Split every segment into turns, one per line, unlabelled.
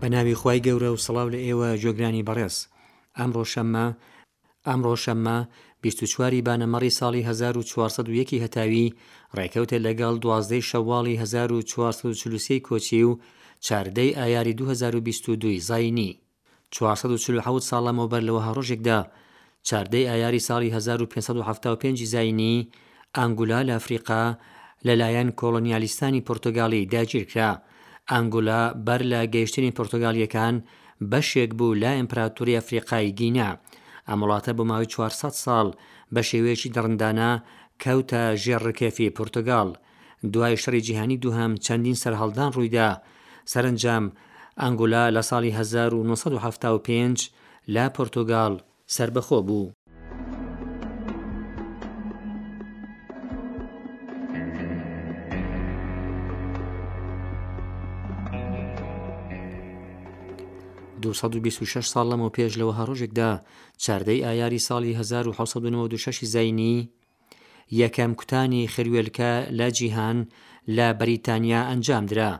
بە ناوی خی گەورە و سڵاو لە ئێوە جۆگرانی بەڕێز ئەم ڕۆشەممە ئەم ڕۆشەممە 24واری بانەمەڕی ساڵی 1940 هەتاوی ڕێکەوتە لەگەڵ دوازدەی شەواڵی 1940 کۆچی و چاردەی ئایاری 2022 زینی چوار سەد و چل و حەوت ساڵ لەمەوبەر لە وەها ڕۆژێکدا، چاردەی ئایاری ساڵی هەزار و پێنج سەد و حەفتا و پێنج زاینی، ئانگولا لە ئەفریقا لە لایەن کۆڵۆنیالیستانی پورتوگالی داگیر کرا. ئانگولا بەر لە گەیشتنی پورتوگالییەکان بەشێک بوو لە ئیمپراتوری ئەفریقای گینا. ئەم وڵاتە بۆ ماوەی چوار سەد ساڵ بە شێوەیەکی دڕندانە کەوتە ژێر ڕکێفی پورتوگال. دوای شەڕی جیهانی دووهەم چەندین سەرهەڵدان ڕوویدا سەرنجام ئەنگولا لە ساڵی 1975 لە پۆرتوگال سربەخۆ بوو. دوو سەد و بیست و شەش ساڵ لەمەو پێش لەوەها ڕۆژێکدا چاردەی ئایاری ساڵی 1996 زینی یەکەم کوتانی خروێلکە لە جیهان لە بەریتانیا ئەنجامدرا.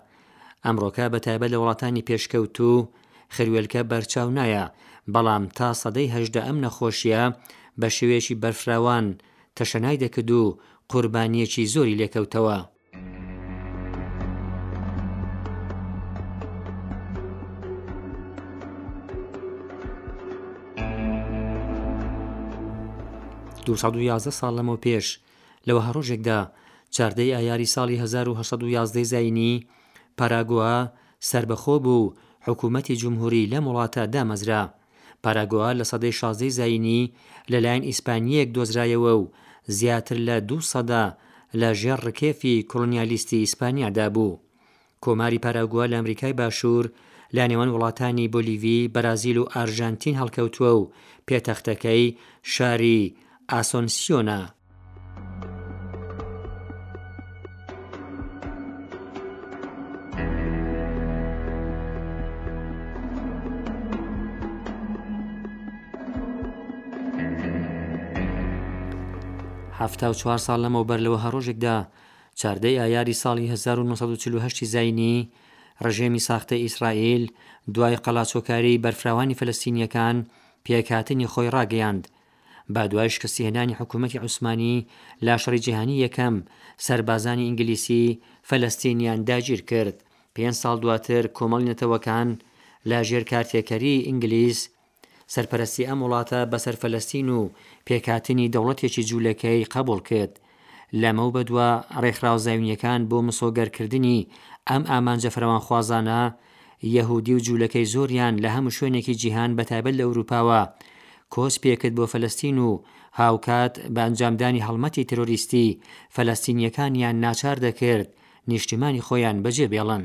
ئەمڕۆکە بە تایبەت لە وڵاتانی پێشکەوتوو خروێلکە بەرچاو نایە، بەڵام تا سەدەی هەژدە ئەم نەخۆشییە بە شێوەیەکی بەرفراوان تەشەنای دەکرد و قوربانییەکی زۆری لێکەوتەوە. ساڵ لەمەو پێش لە وەها ڕۆژێکدا چاردەی ئایاری ساڵی 1970 زینی پاراگوئه سەربەخۆ بوو و حکوومەتی جمهوری لەم وڵاتە دامەزرا. پاراگوئا لە سەدەی شازدەی زایینی لە لایەن ئیسپانییەک دۆزرایەوە و زیاتر لە دوو سەدە لە ژێر ڕکێفی کۆڵۆنیالیستی ئیسپانیادا بوو. کۆماری پاراگوئا لە ئەمریکای باشوور لە نێوان وڵاتانی بۆلیڤی، بەرازیل و ئارژانتین هەڵکەوتووە و پێتەختەکەی شاری ئاسۆنسیۆنە. حەفتا و چوار ساڵ لەمەوبەر لەوە هەڕۆژێکدا چاردەی ئایاری ساڵی 1940 زینی ڕژێمی ساختە ئیسرائیل دوای قەلاچۆکاری بەرفراوانی فلستینیەکان پێکهاتنی خۆی ڕاگەیاند با دوای شکستهێنانی حکوومەتی عوسمانی لە شەڕی جیهانی یەکەم، سەربازانی ئینگلیسی فەلەستینیان داگیر کرد، پێنج ساڵ دواتر کۆمەڵی نەتەوەکان لە ژێر کارتێکەریی ئینگلیس سەرپەرەستی ئەم وڵاتە بەسەر فەلەستین و پێکهاتنی دەوڵەتێکی جوولەکەی قەبووڵ کرد. لەمەو بەدوا ڕێکخراوە زایونیەکان بۆ مسۆگەرکردنی ئەم ئامانجە فراوانخوازانە، یەهودی و جولەکەی زۆریان لە هەمو شوێنێکی جیهان بەتایبەت لە ئەوروپاوە کۆچ پێکرد بۆ فەلەستین و هاوکات بە ئەنجامدانی هەڵمەتی ترۆریستی فەلەستینیەکانیان ناچار دەکرد نیشتیمانی خۆیان بەجێ بێڵن.